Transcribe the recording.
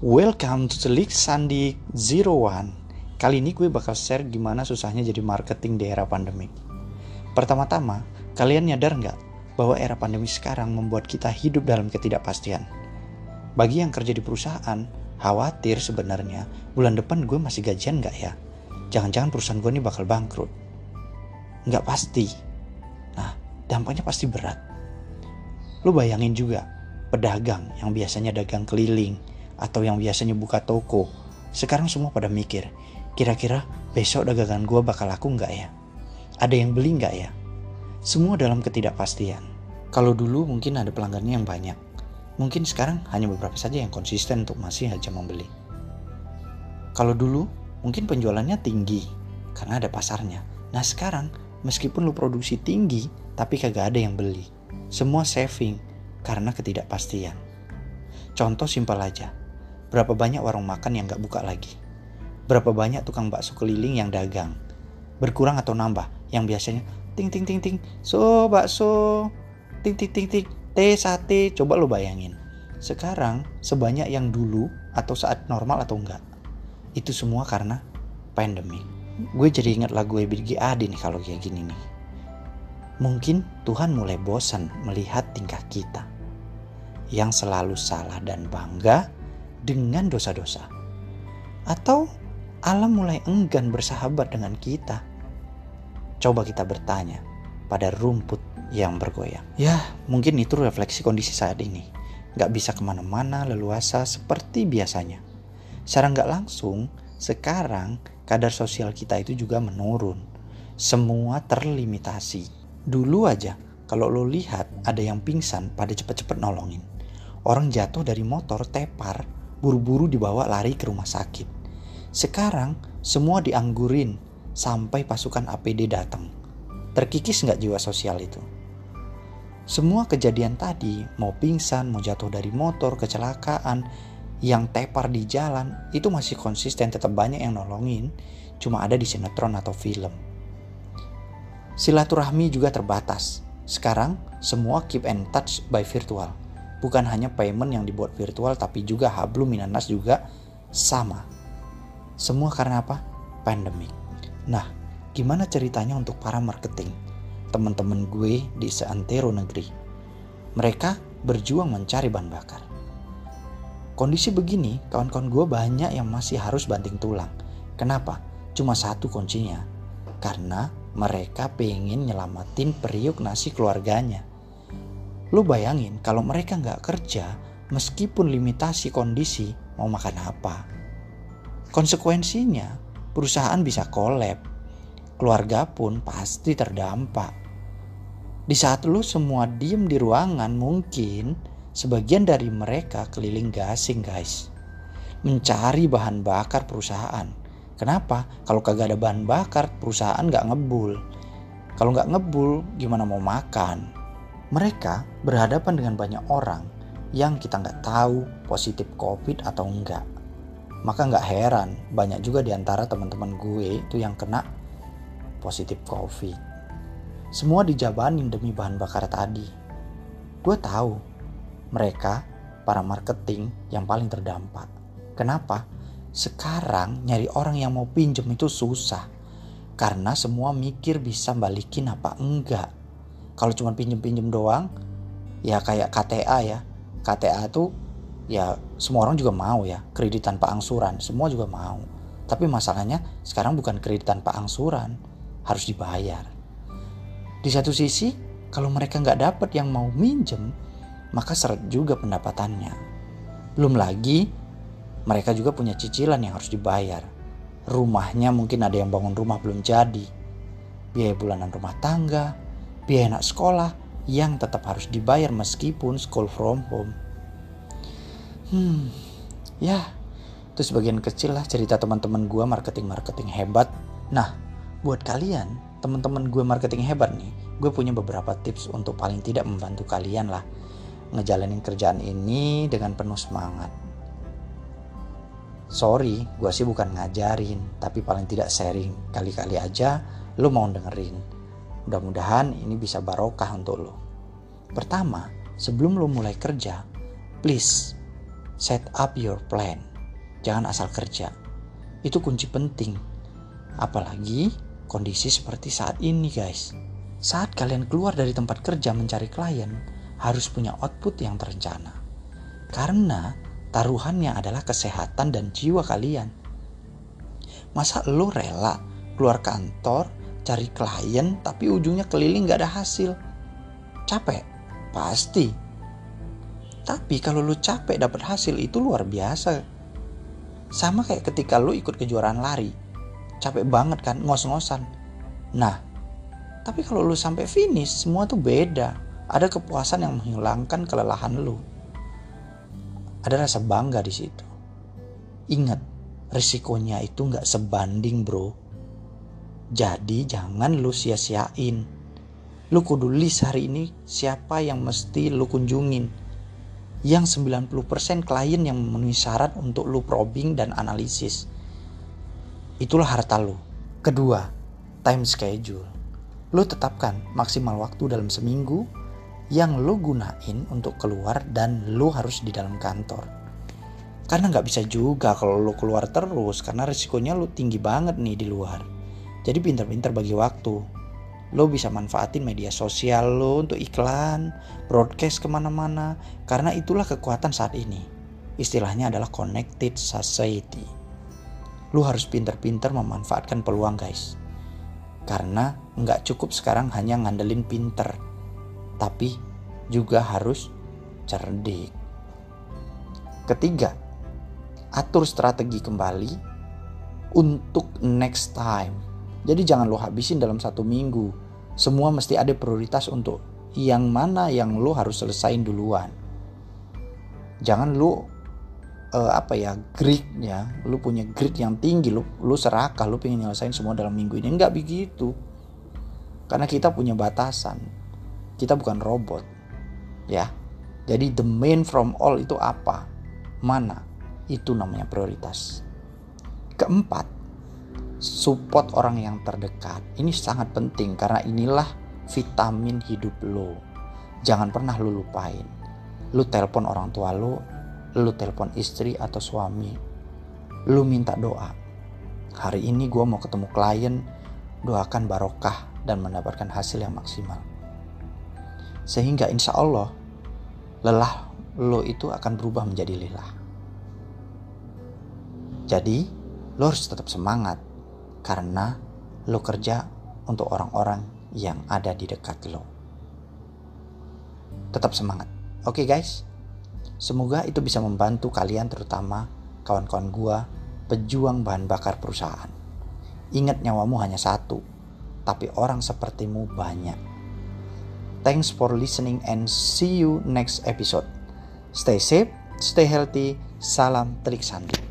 Welcome to the League Sandi Zero One. Kali ini gue bakal share gimana susahnya jadi marketing di era pandemi. Pertama-tama, kalian nyadar nggak bahwa era pandemi sekarang membuat kita hidup dalam ketidakpastian? Bagi yang kerja di perusahaan, khawatir sebenarnya bulan depan gue masih gajian nggak ya? Jangan-jangan perusahaan gue ini bakal bangkrut. Nggak pasti. Nah, dampaknya pasti berat. Lu bayangin juga, pedagang yang biasanya dagang keliling atau yang biasanya buka toko, sekarang semua pada mikir, kira-kira besok dagangan gue bakal laku nggak ya? Ada yang beli nggak ya? Semua dalam ketidakpastian. Kalau dulu mungkin ada pelanggannya yang banyak, mungkin sekarang hanya beberapa saja yang konsisten untuk masih aja membeli. Kalau dulu mungkin penjualannya tinggi karena ada pasarnya. Nah sekarang meskipun lu produksi tinggi tapi kagak ada yang beli. Semua saving karena ketidakpastian. Contoh simpel aja. Berapa banyak warung makan yang gak buka lagi? Berapa banyak tukang bakso keliling yang dagang? Berkurang atau nambah? Yang biasanya ting ting ting ting, so bakso, ting ting ting ting, teh sate, coba lo bayangin. Sekarang sebanyak yang dulu atau saat normal atau enggak. Itu semua karena pandemi. Gue jadi ingat lagu Ebit Adi nih kalau kayak gini nih. Mungkin Tuhan mulai bosan melihat tingkah kita yang selalu salah dan bangga dengan dosa-dosa. Atau alam mulai enggan bersahabat dengan kita. Coba kita bertanya pada rumput yang bergoyang. Ya, mungkin itu refleksi kondisi saat ini. Gak bisa ke mana-mana leluasa seperti biasanya. Secara gak langsung, sekarang kadar sosial kita itu juga menurun. Semua terlimitasi Dulu aja, kalau lo lihat ada yang pingsan, pada cepet-cepet nolongin. Orang jatuh dari motor tepar, buru-buru dibawa lari ke rumah sakit. Sekarang semua dianggurin sampai pasukan APD datang. Terkikis nggak jiwa sosial itu? Semua kejadian tadi, mau pingsan, mau jatuh dari motor, kecelakaan, yang tepar di jalan, itu masih konsisten tetap banyak yang nolongin, cuma ada di sinetron atau film. Silaturahmi juga terbatas. Sekarang semua keep and touch by virtual. Bukan hanya payment yang dibuat virtual tapi juga hablum minanas juga sama. Semua karena apa? Pandemic. Nah, gimana ceritanya untuk para marketing? Teman-teman gue di seantero negeri. Mereka berjuang mencari bahan bakar. Kondisi begini, kawan-kawan gue banyak yang masih harus banting tulang. Kenapa? Cuma satu kuncinya. Karena mereka pengen nyelamatin periuk nasi keluarganya. Lu bayangin kalau mereka nggak kerja, meskipun limitasi kondisi, mau makan apa? Konsekuensinya, perusahaan bisa kolab. Keluarga pun pasti terdampak. Di saat lu semua diem di ruangan, mungkin sebagian dari mereka keliling gasing guys. Mencari bahan bakar perusahaan Kenapa? Kalau kagak ada bahan bakar, perusahaan nggak ngebul. Kalau nggak ngebul, gimana mau makan? Mereka berhadapan dengan banyak orang yang kita nggak tahu positif COVID atau enggak. Maka nggak heran, banyak juga di antara teman-teman gue itu yang kena positif COVID. Semua dijabanin demi bahan bakar tadi. Gue tahu mereka para marketing yang paling terdampak. Kenapa? Sekarang nyari orang yang mau pinjem itu susah. Karena semua mikir bisa balikin apa enggak. Kalau cuma pinjem-pinjem doang, ya kayak KTA ya. KTA tuh ya semua orang juga mau ya. Kredit tanpa angsuran, semua juga mau. Tapi masalahnya sekarang bukan kredit tanpa angsuran, harus dibayar. Di satu sisi, kalau mereka nggak dapat yang mau minjem, maka seret juga pendapatannya. Belum lagi mereka juga punya cicilan yang harus dibayar. Rumahnya mungkin ada yang bangun rumah belum jadi. Biaya bulanan rumah tangga, biaya anak sekolah yang tetap harus dibayar meskipun school from home. Hmm, ya itu sebagian kecil lah cerita teman-teman gue marketing-marketing hebat. Nah, buat kalian, teman-teman gue marketing hebat nih, gue punya beberapa tips untuk paling tidak membantu kalian lah ngejalanin kerjaan ini dengan penuh semangat. Sorry, gue sih bukan ngajarin, tapi paling tidak sharing. Kali-kali aja lo mau dengerin. Mudah-mudahan ini bisa barokah untuk lo. Pertama, sebelum lo mulai kerja, please set up your plan. jangan asal kerja. Itu kunci penting. Apalagi kondisi seperti saat ini, guys. Saat kalian keluar dari tempat kerja mencari klien, harus punya output yang terencana. Karena taruhannya adalah kesehatan dan jiwa kalian. Masa lo rela keluar kantor, cari klien, tapi ujungnya keliling gak ada hasil? Capek? Pasti. Tapi kalau lu capek dapat hasil itu luar biasa. Sama kayak ketika lu ikut kejuaraan lari. Capek banget kan, ngos-ngosan. Nah, tapi kalau lu sampai finish, semua tuh beda. Ada kepuasan yang menghilangkan kelelahan lu. Ada rasa bangga di situ. Ingat, risikonya itu nggak sebanding bro. Jadi jangan lu sia-siain. Lu kudu list hari ini siapa yang mesti lu kunjungin yang 90% klien yang memenuhi syarat untuk lu probing dan analisis. Itulah harta lu. Kedua, time schedule. Lu tetapkan maksimal waktu dalam seminggu yang lu gunain untuk keluar dan lu harus di dalam kantor. Karena nggak bisa juga kalau lu keluar terus karena risikonya lu tinggi banget nih di luar. Jadi pintar-pintar bagi waktu lo bisa manfaatin media sosial lo untuk iklan, broadcast ke mana-mana, karena itulah kekuatan saat ini. Istilahnya adalah connected society. Lo harus pinter-pinter memanfaatkan peluang guys. Karena nggak cukup sekarang hanya ngandelin pinter, tapi juga harus cerdik. Ketiga, atur strategi kembali untuk next time jadi jangan lo habisin dalam satu minggu. Semua mesti ada prioritas untuk yang mana yang lo harus selesain duluan. Jangan lo uh, apa ya grit ya, lo punya grit yang tinggi, lo lo serakah, lo pengen nyelesain semua dalam minggu ini. Enggak begitu. Karena kita punya batasan. Kita bukan robot. Ya. Jadi the main from all itu apa? Mana? Itu namanya prioritas. Keempat, support orang yang terdekat. Ini sangat penting karena inilah vitamin hidup lo. Jangan pernah lo lupain. Lo telepon orang tua lo, lo telepon istri atau suami. Lo minta doa. Hari ini gue mau ketemu klien, doakan barokah dan mendapatkan hasil yang maksimal. Sehingga insya Allah lelah lo itu akan berubah menjadi lelah. Jadi lo harus tetap semangat karena lo kerja untuk orang-orang yang ada di dekat lo. Tetap semangat. Oke okay guys, semoga itu bisa membantu kalian terutama kawan-kawan gua pejuang bahan bakar perusahaan. Ingat nyawamu hanya satu, tapi orang sepertimu banyak. Thanks for listening and see you next episode. Stay safe, stay healthy. Salam Telik Sandi.